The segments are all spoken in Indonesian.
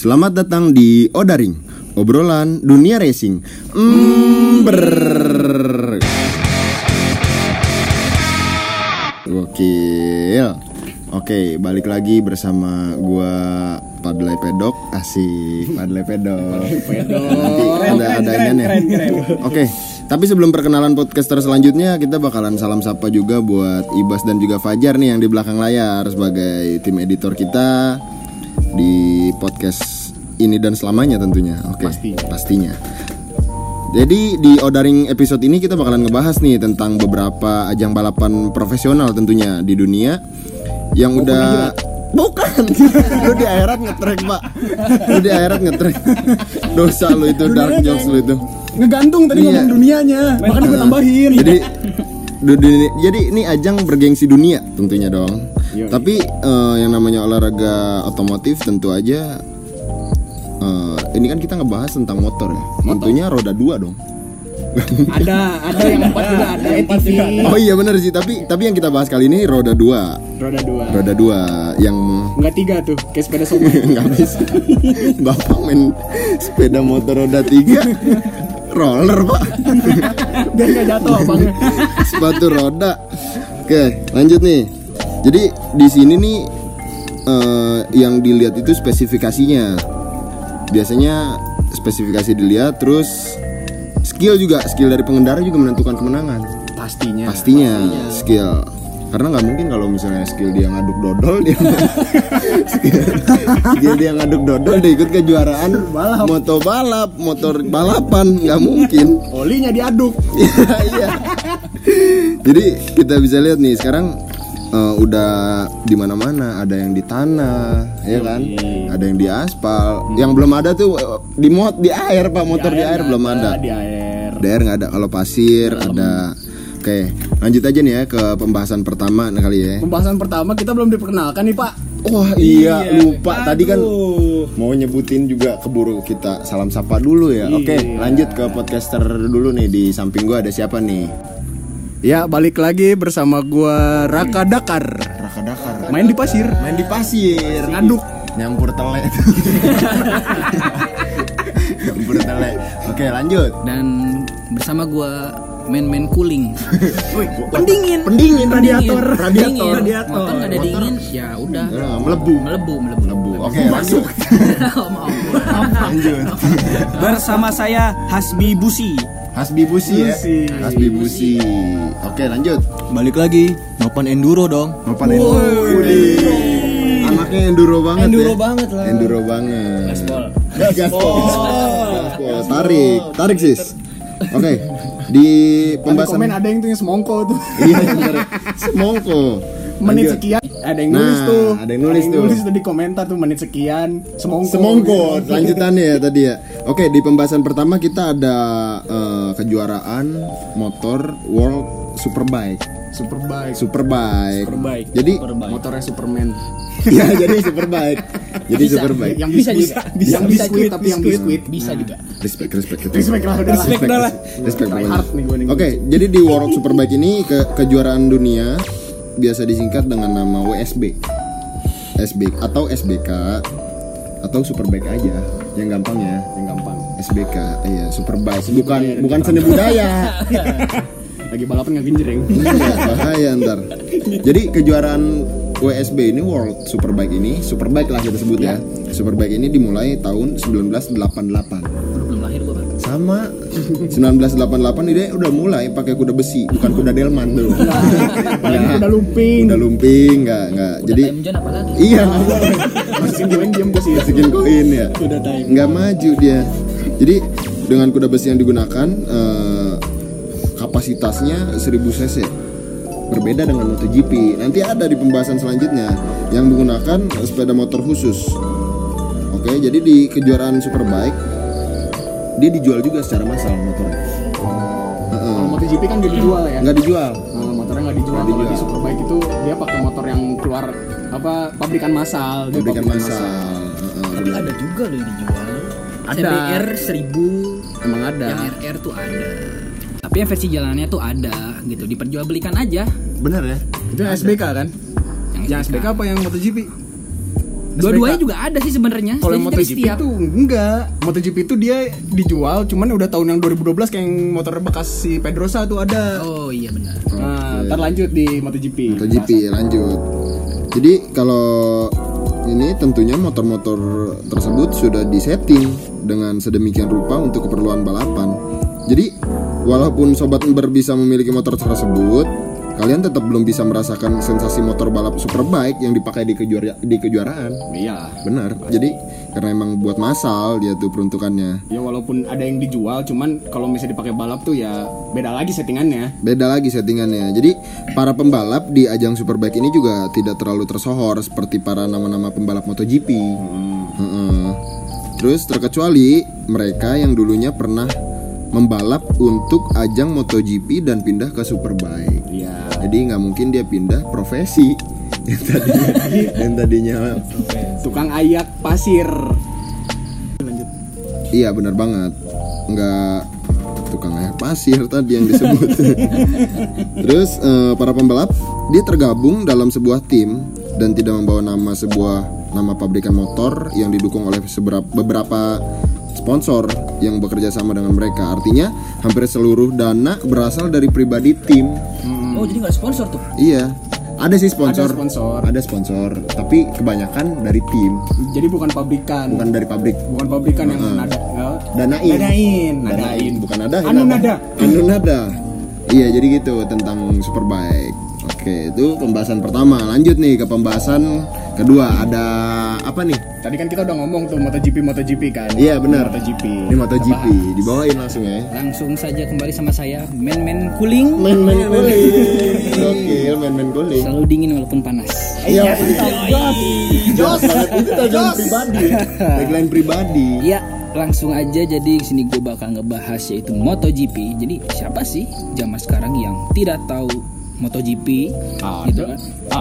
Selamat datang di Odaring, obrolan dunia racing. Mm, brrrr. Gokil. Oke, balik lagi bersama gua Padlay Pedok, asik Padlay Pedok. Nanti ada ada iniannya. Oke, tapi sebelum perkenalan podcaster selanjutnya, kita bakalan salam sapa juga buat Ibas dan juga Fajar nih yang di belakang layar sebagai tim editor kita di podcast ini dan selamanya tentunya. Oke, Pasti. pastinya. Jadi di Odaring episode ini kita bakalan ngebahas nih tentang beberapa ajang balapan profesional tentunya di dunia yang udah bukan lu di akhirat ngetrek pak lu di akhirat ngetrek dosa lu itu dark jokes lu itu Ngegantung tadi Iya. ngomong dunianya, makanya gue tambahin. jadi du- du- jadi ini ajang bergengsi dunia tentunya dong Yoi. tapi eh, yang namanya olahraga otomotif tentu aja eh, ini kan kita ngebahas tentang motor ya. Tentunya roda dua dong. Ada, ada yang empat juga ada, empat juga oh iya bener sih. Tapi tapi yang kita bahas kali ini roda dua. Roda dua. roda dua yang Enggak tiga tuh, kayak sepeda somai. nggak bisa. Bapak main sepeda motor roda tiga. Roller pak. Biar nggak jatuh abangnya. sepatu roda. Oke lanjut nih jadi di sini nih eh, yang dilihat itu spesifikasinya biasanya spesifikasi dilihat terus skill juga skill dari pengendara juga menentukan kemenangan Pastinya. pastinya skill karena nggak mungkin kalau misalnya skill dia ngaduk dodol dia skill, skill dia ngaduk dodol dia ikut kejuaraan Balap. moto balap motor balapan nggak mungkin Olinya diaduk. Iya, iya. Jadi kita bisa lihat nih sekarang eh, udah di mana-mana ada yang di tanah, ya kan? Ada yang di aspal. Yang belum ada tuh eh, di mot di air pak motor di air, belum ada. Di air. Di air nggak ada. Kalau pasir ada. Oke, lanjut aja nih ya ke pembahasan pertama nah kali ya. Pembahasan pertama kita belum diperkenalkan nih Pak. Wah iya, lupa tadi kan Aduh. mau nyebutin juga keburu kita salam sapa dulu ya. Oke, Iya. lanjut ke podcaster dulu nih di samping gua ada siapa nih? Ya balik lagi bersama gua Raka Dakar. Raka Dakar. Main di pasir. main di pasir Ngaduk. nyampur tele nyampur tele oke lanjut dan bersama gua main-main cooling Pendingin. pendingin Radiator. radiator radiator. motor nggak ada dingin ya udah melebu melebu melebu melebu oke lanjut maaf. lanjut Bersama saya Hasbi Busi. Hasbi Busi ya. Busi. Hasbi Busi oke lanjut. Balik lagi, Nopan Enduro dong. Nopan Enduro. Anaknya enduro banget Enduro ya. banget lah. enduro banget. Gaspol gaspol tarik. Tarik sis. Oke di Tadi pembahasan komen ada yang tuh yang semongko tuh. iya semongko menit Lanjut. sekian ada yang Nah, nulis tuh ada yang nulis tuh. tuh di komentar tuh menit sekian semongko Semongko lanjutannya ya tadi ya. Oke di pembahasan pertama kita ada eh, kejuaraan motor World Superbike. superbike Superbike. Superbike. Jadi motornya superman ya jadi Superbike. Jadi Superbike. yang Bisa biskuit juga. yang Bisa biskuit juga. tapi yang biskuit bisa juga Respect, respect, respect lah udah respect, lah. respect, respect Try pokoknya. hard nih gue nih. Oke, jadi di Biasa disingkat dengan nama WSB. SB atau SBK atau Superbike aja yang gampang ya. yang gampang SBK, iya Superbike. Bukan bukan seni budaya. lagi balapan nggak genjreng Iya, bahaya ntar. Jadi kejuaraan WSB ini World Superbike ini, Superbike lah kita sebut ya. Superbike ini dimulai tahun 1988. Sama 1988 ini udah mulai pakai kuda besi, bukan kuda delman tuh. Nggak. udah looping Udah lumping, nggak nggak. Jadi iya, masukin sini masukin koin ya. nggak maju dia. Jadi dengan kuda besi yang digunakan eh, kapasitasnya 1000 cc. Berbeda dengan MotoGP. Nanti ada di pembahasan selanjutnya yang menggunakan sepeda motor khusus. Oke, jadi di kejuaraan Superbike dia dijual juga secara massal motornya. Heeh. kalau MotoGP kan gak dijual ya Nggak dijual. Nah, motornya nggak dijual. Nggak Kalau di dijual. Superbike itu dia pakai motor yang keluar apa pabrikan massal. Dia Diberikan pabrikan massal. Heeh, tapi ada juga loh yang dijual Ada. CBR 1000 Emang ada. yang RR tuh ada tapi yang versi jalannya tuh ada gitu diperjualbelikan aja Bener ya? Itu yang SBK kan? yang Yang SBK apa yang MotoGP? Dua-duanya juga ada sih sebenarnya. Kalau yang Jadi MotoGP setiap- itu enggak. MotoGP itu dia dijual, cuman udah tahun yang 2012 kayak yang motor bekas si Pedrosa tuh ada. Oh iya benar. Nah, ntar lanjut di MotoGP. MotoGP lanjut. Jadi kalau ini tentunya motor-motor tersebut sudah disetting dengan sedemikian rupa untuk keperluan balapan. Jadi walaupun sobat Ember bisa memiliki motor tersebut, kalian tetap belum bisa merasakan sensasi motor balap superbike yang dipakai di kejuara di kejuaraan. Iya. Benar. Jadi karena emang buat massal dia tuh peruntukannya. Ya walaupun ada yang dijual, cuman kalau misalnya dipakai balap tuh ya beda lagi settingannya. Beda lagi settingannya. Jadi para pembalap di ajang Superbike ini juga tidak terlalu tersohor seperti para nama-nama pembalap MotoGP. Heeh. Terus terkecuali mereka yang dulunya pernah membalap untuk ajang MotoGP dan pindah ke Superbike. Iya. Jadi nggak mungkin dia pindah profesi yang tadinya, yang tadinya Tukang ayak pasir. Iya benar banget Nggak tukang air pasir tadi yang disebut Terus eh, para pembalap Dia tergabung dalam sebuah tim Dan tidak membawa nama sebuah Nama pabrikan motor Yang didukung oleh seberapa, beberapa sponsor Yang bekerja sama dengan mereka Artinya hampir seluruh dana berasal dari pribadi tim Oh jadi nggak sponsor tuh? Iya ada sih sponsor Ada sponsor. Ada sponsor Tapi kebanyakan dari tim Jadi bukan pabrikan. Bukan dari pabrik Bukan pabrikan yang nada. eh, Danain Danain, nadain. bukan ada Anu nada. anu nada iya jadi gitu tentang superbike oke itu pembahasan pertama. Lanjut nih ke pembahasan kedua. Ada apa nih? Tadi kan kita udah ngomong tuh MotoGP MotoGP kan. Iya, benar. MotoGP. ini MotoGP dibawain langsung ya. Langsung saja kembali sama saya, men-men cooling. main main guling oke main guling Selalu dingin walaupun panas. iya jos banget itu tagline pribadi. Tagline pribadi. Ya, langsung aja. Jadi di sini gue bakal ngebahas yaitu MotoGP. Jadi siapa sih zaman sekarang yang tidak tahu MotoGP? Gitu Ada. kan?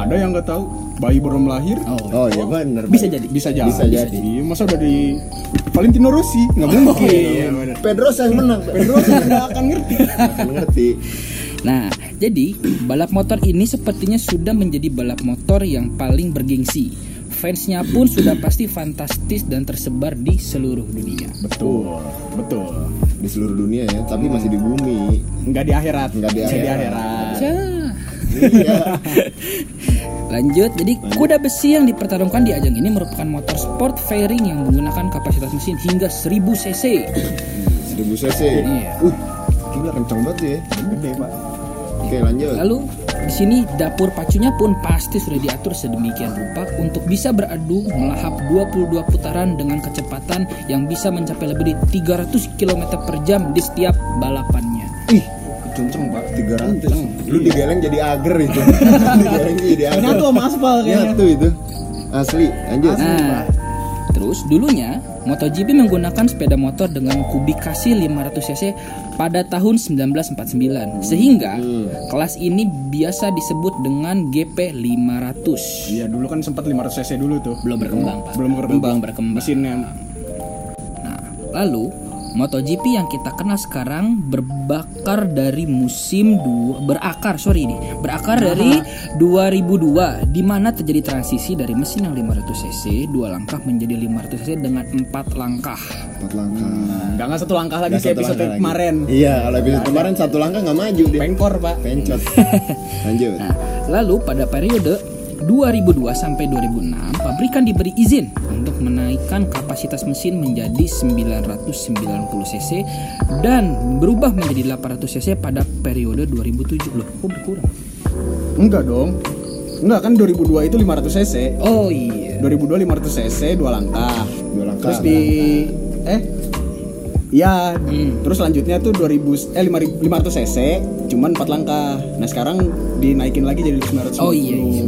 Ada yang nggak tahu. Bayi belum lahir. Oh, oh iya benar bisa jadi. Bisa jadi. Bisa jadi. Iya, Masa udah di Valentino Rossi nggak mungkin. Iya, benar. Pedro yang menang Pedro Nggak akan ngerti. akan ngerti Nah, jadi balap motor ini sepertinya sudah menjadi balap motor yang paling bergengsi. Fansnya pun sudah pasti fantastis dan tersebar di seluruh dunia. Betul, betul. di seluruh dunia ya tapi masih di bumi Nggak di akhirat. Nggak di Masih akhirat. Iya Lanjut, jadi kuda besi yang dipertarungkan di ajang ini merupakan motor sport fairing yang menggunakan kapasitas mesin hingga 1000 cc. 1000 cc. Iya. Uh, gila kencang banget ya. Gede, Pak. Oke, lanjut. Lalu di sini dapur pacunya pun pasti sudah diatur sedemikian rupa untuk bisa beradu melahap 22 putaran dengan kecepatan yang bisa mencapai lebih dari 300 km per jam di setiap balapannya. Ih, Kenceng, Pak. 300. Lu digeleng jadi ager itu. digeleng jadi ager. Nyatu sama aspal kayaknya. Nyatu itu. Asli, lanjut. Nah, terus dulunya MotoGP menggunakan sepeda motor dengan kubikasi 500 cc pada tahun 1949 sehingga kelas ini biasa disebut dengan GP 500. Iya, dulu kan sempat 500 cc dulu tuh. Belum berkembang, Pak. Belum berkembang. Belum berkembang. Mesinnya Nah, lalu MotoGP yang kita kenal sekarang berbakar dari musim dua berakar sorry ini berakar dari 2002 di mana terjadi transisi dari mesin yang 500 cc dua langkah menjadi 500 cc dengan empat langkah. Empat langkah. Nggak nggak satu langkah lagi kayak satu episode langkah lagi. kemarin. Iya, kalau episode kemarin satu langkah nggak maju dia. Pengkor, Pak. Pencot. lanjut. Nah, lalu pada periode 2002 sampai 2006 pabrikan diberi izin untuk menaikkan kapasitas mesin menjadi 990 cc dan berubah menjadi 800 cc pada periode 2007 loh kok berkurang Enggak dong. Enggak kan 2002 itu 500 cc. oh iya 2002 500 cc dua langkah. Dua langkah. Terus di eh Iya, terus selanjutnya tuh 2000 eh 5000 500 cc cuman 4 langkah. Nah, sekarang dinaikin lagi jadi 900. oh iya, iya.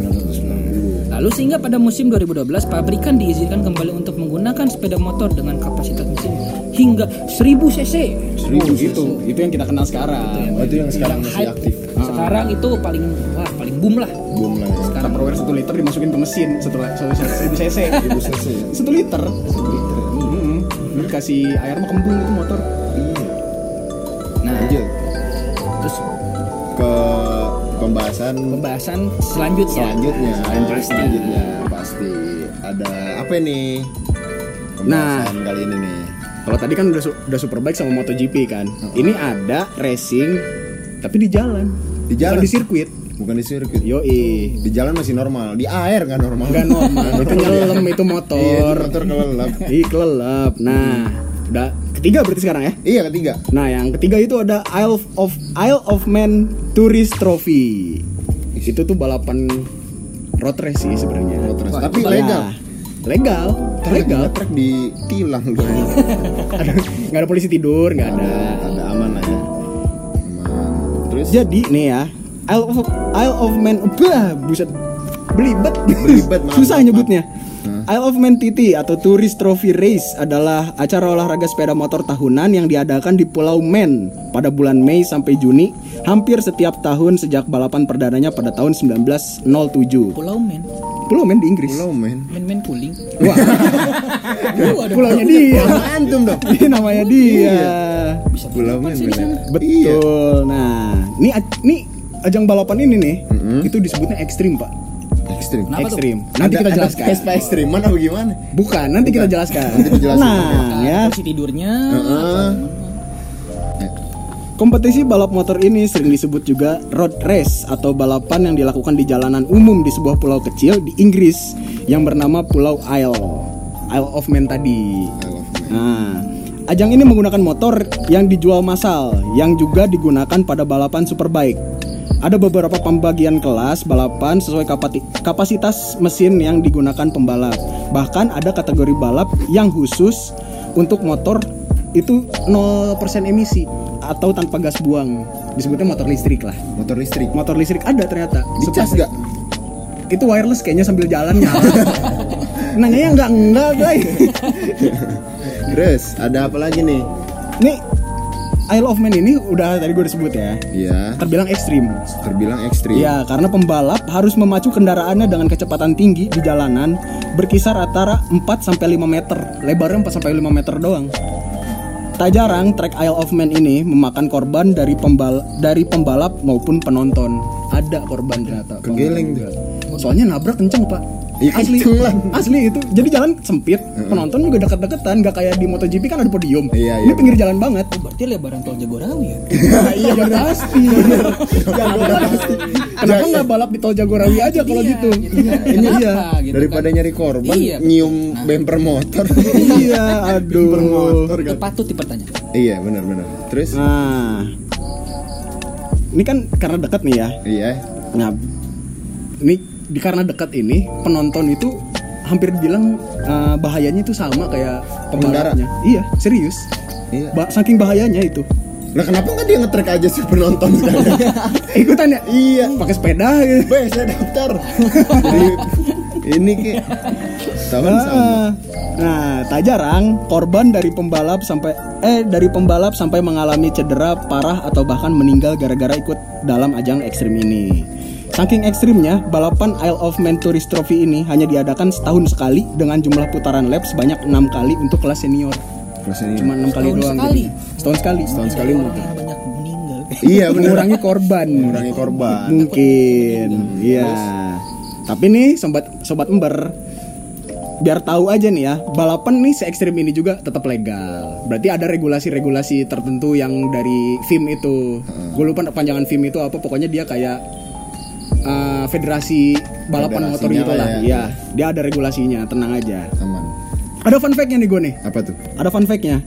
Lalu sehingga pada musim 2012 pabrikan diizinkan kembali untuk menggunakan sepeda motor dengan kapasitas mesin hingga 1000 cc. Oh, gitu. Itu yang kita kenal sekarang. Oh, itu yang sekarang masih Hype. aktif. Sekarang itu paling wah paling boom lah. Boom lah ya. Sekarang Tupperware 1 liter dimasukin ke mesin setelah 1000 cc. 1000 cc. 1 liter. 1 liter. Hmm. Lu dikasih air mah kembung itu motor. Iya. Nah, Lanjut terus ke pembahasan pembahasan selanjutnya. selanjutnya Pasti. selanjutnya pasti ada apa ini? Nah. Kali ini nih. Kalau tadi kan udah udah superbike sama MotoGP kan. Ini ada racing tapi di jalan. Di jalan? Bukan di sirkuit. Bukan di sirkuit. Yoi. Di jalan masih normal, di air nggak normal. Enggak normal. itu nyelam itu Iya, motor. di motor kelelap. Ih, kelelap. Nah, udah ketiga berarti sekarang ya. Iya ketiga. Nah, yang ketiga itu ada Isle of Isle of Man Tourist Trophy. Itu tuh balapan road race sih sebenarnya. Road race. Tapi Ya, legal. Legal, legal. Truk ditilang lu. Ada nggak ada polisi tidur, nggak ada. ada aman lah ya. Aman. Terus Jadi nih ya, Isle of Isle of Man, bah, buset, belibet, Belibet, maaf, susah maaf, nyebutnya. Isle of Man TT atau Tourist Trophy Race adalah acara olahraga sepeda motor tahunan yang diadakan di Pulau Man pada bulan Mei sampai Juni, hampir setiap tahun sejak balapan perdananya pada tahun 1907. Pulau Men, Pulau Man di Inggris. Pulau men. Men Men Puling. Wah, pulaunya dia. Antum dong. Ini namanya dia. bisa Pulau bener. Betul. Nah, ini ini ajang balapan ini nih, itu disebutnya ekstrim, Pak. Ekstrim. Kenapa tuh? ekstrim. Nanti Ada- kita ada jelaskan. Vespa ekstrim mana bagaimana? Bukan, nanti kita jelaskan. Nanti dijelasin. Nah, ya. Posisi tidurnya. Heeh. Kompetisi balap motor ini sering disebut juga road race atau balapan yang dilakukan di jalanan umum di sebuah pulau kecil di Inggris yang bernama Pulau Isle. Isle of Man tadi. Man. Nah, ajang ini menggunakan motor yang dijual massal yang juga digunakan pada balapan superbike. Ada beberapa pembagian kelas balapan sesuai kapasitas mesin yang digunakan pembalap. Bahkan ada kategori balap yang khusus untuk motor itu 0% emisi atau tanpa gas buang. Disebutnya motor listrik lah. Motor listrik. Motor listrik ada ternyata. Dicas Seperti- gak? Itu wireless kayaknya sambil jalan nyala. Nanya enggak enggak, guys. Terus ada apa lagi nih? Nih Isle of Man ini udah tadi gue udah sebut ya. Iya, Terbilang ekstrim. Terbilang ekstrim. Iya karena pembalap harus memacu kendaraannya dengan kecepatan tinggi di jalanan Berkisar antara 4-5 meter. Lebarnya 4-5 meter doang. Tak jarang trek Isle of Man ini memakan korban dari pembal dari pembalap maupun penonton. Ada korban ternyata. Kegeleng tuh. Soalnya nabrak kenceng pak Iya, asli kenceng lah. asli itu jadi jalan sempit penonton juga dekat-dekatan nggak kayak di MotoGP kan ada podium Iya, ini iya. pinggir jalan banget Oh, berarti lebaran tol Jagorawi ya? iya udah pasti pasti kenapa nggak balap di tol Jagorawi aja kalau gitu Iya, ini iya kenapa gitu Daripada kan? nyari korban, Iya. nyium bemper motor. iya aduh Itu patut dipertanyakan. iya, benar-benar. Terus? nah ini kan karena dekat nih ya Iya. nah ini di karena dekat ini penonton itu hampir bilang eh, bahayanya itu sama kayak pembalapnya iya serius Iya. Ba- saking bahayanya itu Lah kenapa nggak dia ngetrek aja si penonton sekarang? ikutan ya iya. pakai sepeda gitu Be, saya daftar. Jadi ini ki tahun sama. Ah, Nah, tak jarang korban dari pembalap sampai eh dari pembalap sampai mengalami cedera parah atau bahkan meninggal gara-gara ikut dalam ajang ekstrim ini. Saking ekstrimnya, balapan Isle of Man Tourist Trophy ini hanya diadakan setahun sekali dengan jumlah putaran lap sebanyak enam kali untuk kelas senior. Rasanya. Cuma enam kali Setahun doang. sekali? jadinya. Setahun sekali. Setahun sekali Orang yang banyak meninggal. Iya benar. mengurangi korban. Mengurangi korban. Mungkin, iya. Tapi nih sobat sobat ember, biar tahu aja nih ya, balapan nih se ekstrim ini juga tetap legal. Berarti ada regulasi-regulasi tertentu yang dari FIM itu. Gue lupa panjangan FIM itu apa, pokoknya dia kayak uh, federasi balapan motor gitu lah ya. Iya, dia ada regulasinya, tenang aja. Aman. Ada fun fact-nya nih gue nih. Apa tuh? Ada fun fact-nya.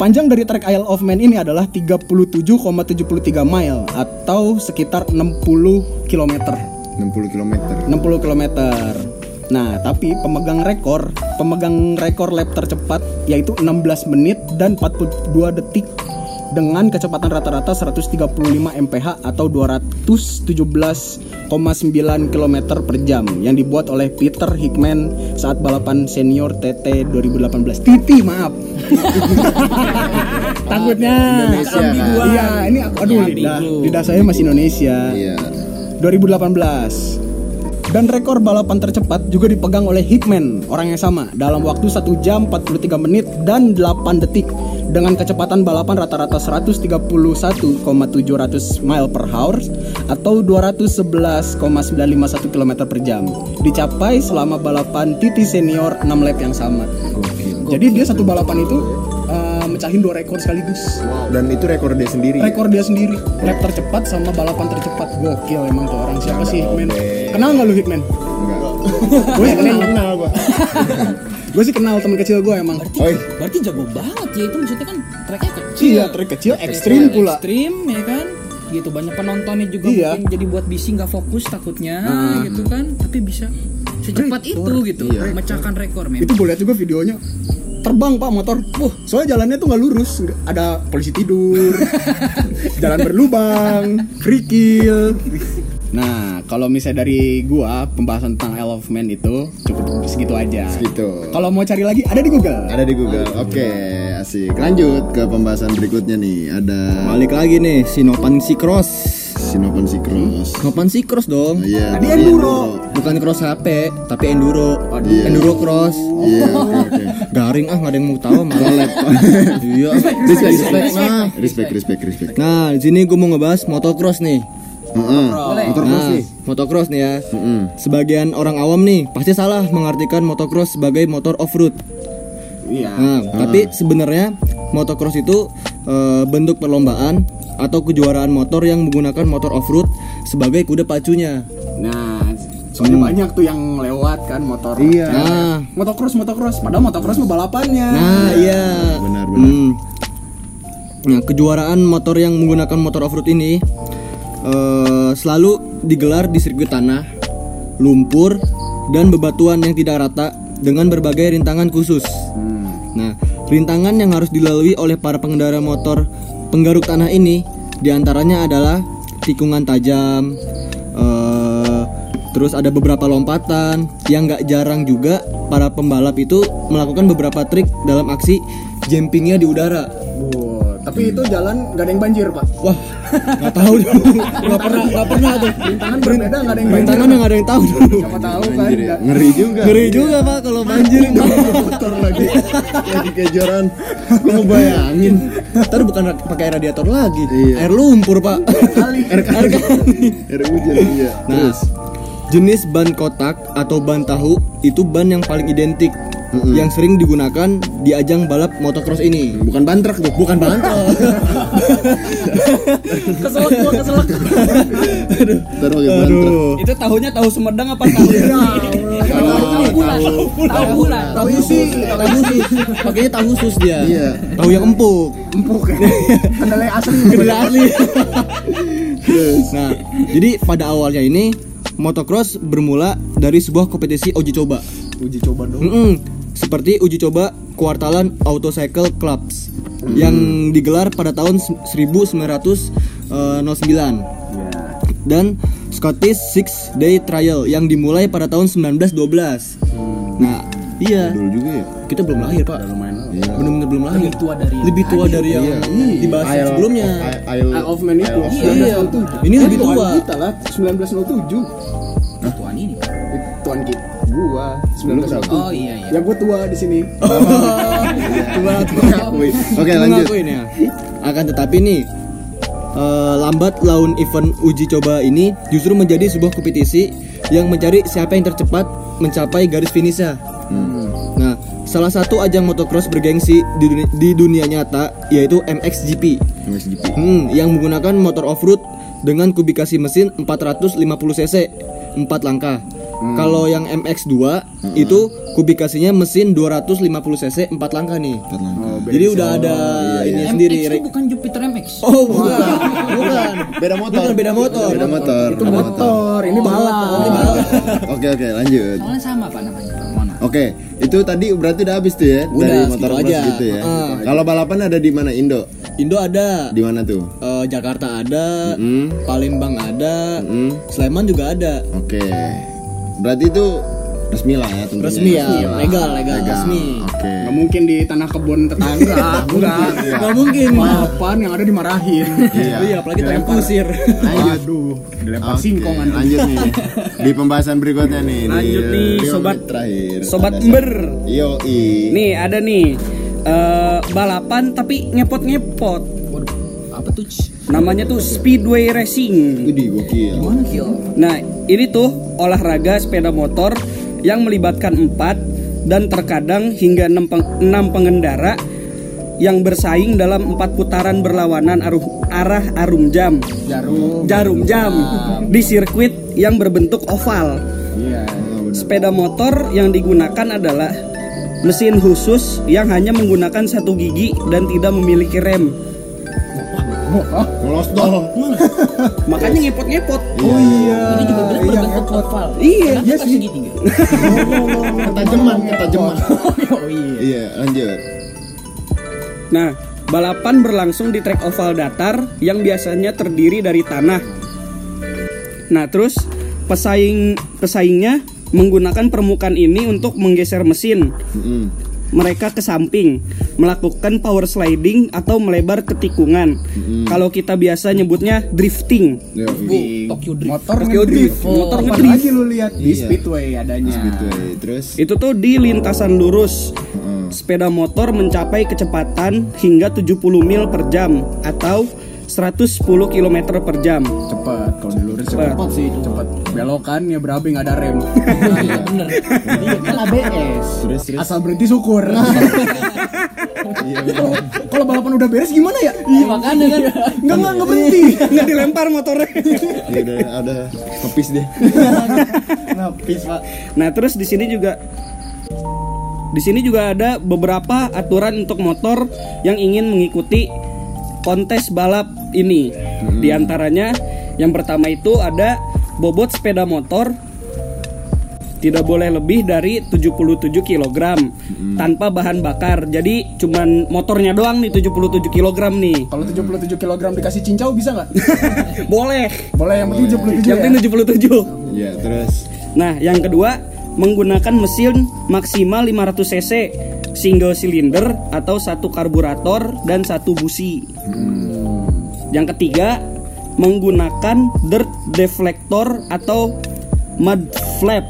Panjang dari trek Isle of Man ini adalah 37,73 mile atau sekitar 60 km. 60 km. 60 km. Nah, tapi pemegang rekor, pemegang rekor lap tercepat yaitu 16 menit dan 42 detik dengan kecepatan rata-rata 135 mph atau 217,9 km per jam yang dibuat oleh Peter Hickman saat balapan senior TT 2018. Titi, maaf. Takutnya Indonesia, kan? Iya, ini aku aduh lidah, lidah saya masih Indonesia. Iya. 2018. Dan rekor balapan tercepat juga dipegang oleh Hickman, orang yang sama, dalam waktu 1 jam 43 menit dan 8 detik dengan kecepatan balapan rata-rata 131,700 mile per hour atau 211,951 km per jam. Dicapai selama balapan TT senior 6 lap yang sama. Jadi dia satu balapan itu mecahin dua rekor sekaligus. Dan itu rekor dia sendiri. Rekor dia sendiri, lap tercepat sama balapan tercepat. Gokil emang tuh orang siapa sih Hickman? Kenal nggak lu? Enggak. Gue sih kenal. Kenal gua. Gue sih kenal teman kecil gue emang. Oi. Berarti jago banget ya itu maksudnya kan treknya kecil. Iya, trek kecil ekstrim pula. Ekstrim ya kan. Gitu banyak penontonnya juga Iya. mungkin jadi buat bisi nggak fokus takutnya gitu kan. Tapi bisa secepat itu gitu. Mecahkan rekor men. Itu gue lihat juga videonya. Terbang pak motor, wah soalnya jalannya tuh nggak lurus, ada polisi tidur, jalan berlubang, kerikil. Nah, kalau misalnya dari gua pembahasan tentang Isle of Man itu cukup segitu aja. Segitu. Kalau mau cari lagi ada di Google. Ada di Google. Oke, asik. Lanjut ke pembahasan berikutnya nih. Ada Balik lagi nih, Sinopan Cross. Sinopan Cross. Sinopan Cross dong. Iya. Tadi tadi enduro. Bukan cross HP, tapi enduro. Iya. Enduro cross. Iya, oke oke. Garing ah, nggak ada yang mau tahu malah. iya. Respect, respect. Nah, Respect, respect, respect. nah di sini gue mau ngebahas motocross nih. Heeh. Motor cross Nah, nih. motocross nih ya. Heeh. Sebagian orang awam nih pasti salah mengartikan motocross sebagai motor off-road. Iya. Nah, tapi sebenarnya motocross itu eh, bentuk perlombaan atau kejuaraan motor yang menggunakan motor off-road sebagai kuda pacunya. Nah, soalnya banyak tuh yang lewat kan motor. Iya. Nah, Motocross, motocross. Padahal motocross mah balapannya. nah iya. Benar, benar. Hmm. Nah, kejuaraan motor yang menggunakan motor off-road ini eh, selalu digelar di sirkuit tanah, lumpur, dan bebatuan yang tidak rata dengan berbagai rintangan khusus. Nah, rintangan yang harus dilalui oleh para pengendara motor penggaruk tanah ini di antaranya adalah tikungan tajam, eh, terus ada beberapa lompatan yang nggak jarang juga para pembalap itu melakukan beberapa trik dalam aksi jumpingnya di udara. Wow, tapi itu jalan nggak ada yang banjir pak. Wah, nggak tahu dulu, nggak pernah, nggak pernah tuh. Rintangan berbeda nggak ada yang banjir. Rintangan yang nggak ada yang tahu dulu. Siapa tahu kan? Ya. Ngeri juga. Ngeri juga pak kalau banjir. motor lagi lagi kejuaraan. Gue mau bayangin. Ntar bukan pakai radiator lagi, Iya. air lumpur pak. Air kali. Air hujan iya. Nah, jenis ban kotak atau ban tahu itu ban yang paling identik yang sering digunakan di ajang balap motocross ini. Bukan ban truk tuh. Bukan ban truk. Keselak gua keselak. Truk. Aduh. itu tahunya tahu Sumedang apa tahu? Tahu bulan. Tahu bulan. Tahu isi, tahu isi. Pakainya tahu khusus dia. Iya. Tahu yang empuk. Empuk kan? Kedelai asli. Kedelai asli. nah, jadi pada awalnya ini motocross bermula dari sebuah kompetisi uji coba. Uji coba dong. Mm-mm. Seperti uji coba kuartalan Autocycle Clubs yang digelar pada tahun eh, 1909 dan Scottish Six Day Trial yang dimulai pada tahun 1912. Nah, iya. Dulu juga ya. Kita belum lahir, Pak. Iya. Benar-benar belum lahir. Lebih tua dari Lebih tua dari yang dibahas Isle- sebelumnya. Isle- Isle of Man itu. Iya. 1907. Ini lebih tua. kita lah 1907. tuan ini. Tuan kita. Gua 1907. Oh iya iya. Ya gua tua di sini. Tua, tua. Mengakui. Oke lanjut. Mengakuin ya. Akan tetapi nih eh, lambat laun event uji coba ini justru menjadi sebuah kompetisi yang mencari siapa yang tercepat mencapai garis finishnya. Nah, salah satu ajang motocross bergengsi di dunia, di dunia nyata yaitu MXGP. MXGP. Hmm, yang menggunakan motor off-road dengan kubikasi mesin 450 cc 4 langkah. Kalau yang MX2 itu kubikasinya mesin 250 cc 4 langkah nih. Jadi udah ada ini sendiri. MX itu bukan Jupiter MX. Oh, bukan. bukan. Beda motor. Bukan, beda motor. Beda motor. Itu beda motor, ini balap. Oke oke lanjut. Soalnya sama Pak namanya. Oke, itu tadi berarti udah habis tuh ya Udah, dari motor aja. gitu ya. Heeh. Kalau balapan ada di mana Indo? Indo ada. Di mana tuh? Eh, Jakarta ada, Mm. Palembang ada, Mm. Sleman juga ada. Oke. Berarti itu resmi lah ya tentunya. Resmi ya, legal, legal, Legal. resmi. Oke. Nggak mungkin di tanah kebun tetangga, enggak. Nggak mungkin. Balapan yang ada dimarahin. Iya. Iya, apalagi tanah kusir. Waduh, dilempar Oke, singkong nanti. lanjut nih di pembahasan berikutnya nih Lanjut di, nih, sobat- terakhir sobat ember. siapa? Yoi Nih ada nih eh, balapan tapi ngepot-ngepot. Apa tuh? Namanya tuh Speedway Racing. Widih gokil Nah, ini tuh olahraga sepeda motor yang melibatkan empat dan terkadang hingga enam, peng- pengendara yang bersaing dalam empat putaran berlawanan aruh- arah arum jam, Jarum. jarum jam di sirkuit yang berbentuk oval. Iya. Sepeda motor yang digunakan adalah mesin khusus yang hanya menggunakan satu gigi dan tidak memiliki rem. Ngelos dong Makanya ngepot-ngepot. Oh iya. Ini juga benar berbentuk oval. Iya. Pas segitiga? ketajaman ketajaman Oh iya. iya lanjut Nah, balapan berlangsung di trek oval datar yang biasanya terdiri dari tanah. Nah, terus pesaing pesaingnya menggunakan permukaan ini untuk menggeser mesin. Mm-mm. Mereka ke samping, melakukan power sliding atau melebar ke tikungan. Kalau kita biasa nyebutnya drifting. Yoi. Tokyo Drift. Motor Tokyo. Drift. Motor Kapan ngedrift. lagi lu lihat di Iya. speedway adanya. Speedway terus Itu tuh di lintasan lurus. Sepeda motor mencapai kecepatan hingga 70 mil per jam atau 110 km per jam. Cepet kalau dilurus Cepet. cepet sih cepet. Belokan ya berabe nggak ada rem. Iya bener. Iya kan ABS. terus terus Asal berhenti syukur. iya Kalau balapan udah beres gimana ya? Iya makanya kan. Enggak enggak enggak berhenti. nggak dilempar motornya. Iya, udah ada kepis deh Ngapis pak. Nah, terus di sini juga di sini juga ada beberapa aturan untuk motor yang ingin mengikuti kontes balap ini. Di antaranya yang pertama itu ada bobot sepeda motor tidak boleh lebih dari 77 kg tanpa bahan bakar. Jadi cuman motornya doang nih 77 kg nih. Kalau 77 kg dikasih cincau bisa nggak? boleh. Boleh yang penting 77 Yang ya. penting 77. iya terus Nah, yang kedua menggunakan mesin maksimal 500 cc single cylinder atau satu karburator dan satu busi. Yang ketiga menggunakan dirt deflector atau mud flap.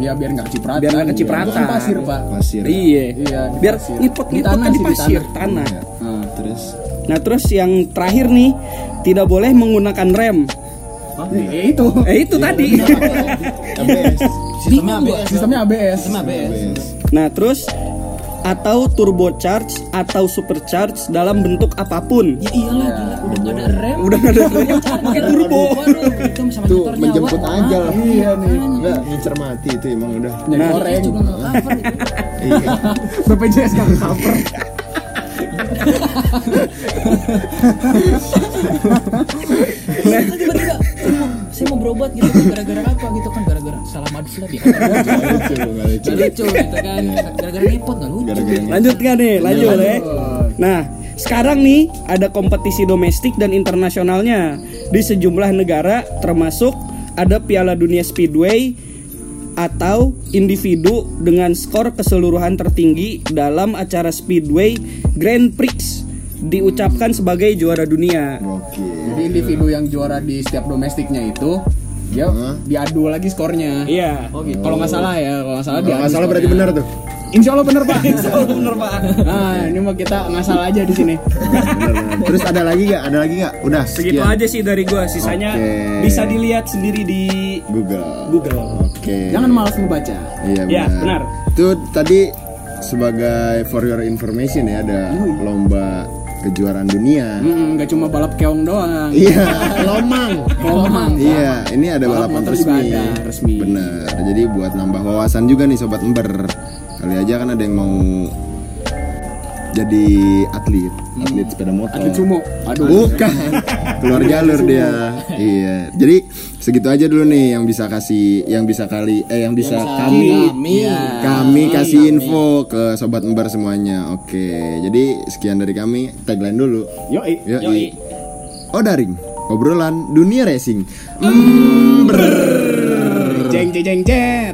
Iya biar nggak kecipratan. Biar nggak kecipratan. Kan pasir pak. pasir Iya. Iya, Biar pasir. ngipot Di ngipot tanah kan di sih, di pasir tanah. tanah. Iya. Nah. terus Nah, terus yang terakhir nih tidak boleh menggunakan rem. Ya itu. Eh itu tadi. Sistemnya ABS. Sistemnya ABS. Sistemnya ABS. Nah, terus atau turbocharge atau supercharge dalam bentuk apa pun. Ya iyalah gila udah nggak ada rem. Udah nggak ada rem, pakai turbo. Itu sama tuh menjemput nyawa. aja lah Iya nih. Enggak, ngincer mati itu emang udah Nah, goreng. juga nggak cover itu. iya BPJS nggak cover. Tiba-tiba saya mau, saya mau berobat gitu kan gara-gara apa gitu kan gara-gara salah lagi. Nggak lucu nggak lucu gitu kan. Gara-gara ngepot gak lucu. Lanjut nggak nih? Lanjut ya. Nah, sekarang nih ada kompetisi domestik dan internasionalnya di sejumlah negara termasuk ada Piala Dunia Speedway atau individu dengan skor keseluruhan tertinggi dalam acara Speedway Grand Prix diucapkan sebagai juara dunia. oke Jadi individu yang juara di setiap domestiknya itu dia Hah? diadu lagi skornya. Iya. Oh gitu. Kalau nggak salah ya, kalau nggak salah Kalau nggak salah berarti benar tuh Insya Allah bener pak. bener Pak. Nah ini mah kita nggak salah aja di sini. Benar, benar. terus ada lagi nggak ada lagi nggak udah Segitu sekian. aja sih dari gua. Sisanya Oke. bisa dilihat sendiri di Google Google. oke Jangan malas membaca. Iya Ya, benar. Itu tadi sebagai for your information ya ada lomba kejuaraan dunia. Hmm, nggak cuma balap keong doang. Iya, lomang. Lomang. Iya, ini ada Balap balapan motor juga resmi. ada, resmi. Bener. Jadi buat nambah wawasan juga nih sobat ember. Kali aja kan ada yang mau jadi atlet, atlet sepeda motor. Atlet sumo. Aduh. Bukan. Keluar jalur dia. iya. Jadi segitu aja dulu nih yang bisa kasih yang bisa kali eh yang bisa kami Kami. kami kasih info ke sobat ember semuanya. Oke. Jadi sekian dari kami. Tagline dulu. Yoi. Yoi. Odaring, obrolan dunia racing. Jeng jeng jeng jet.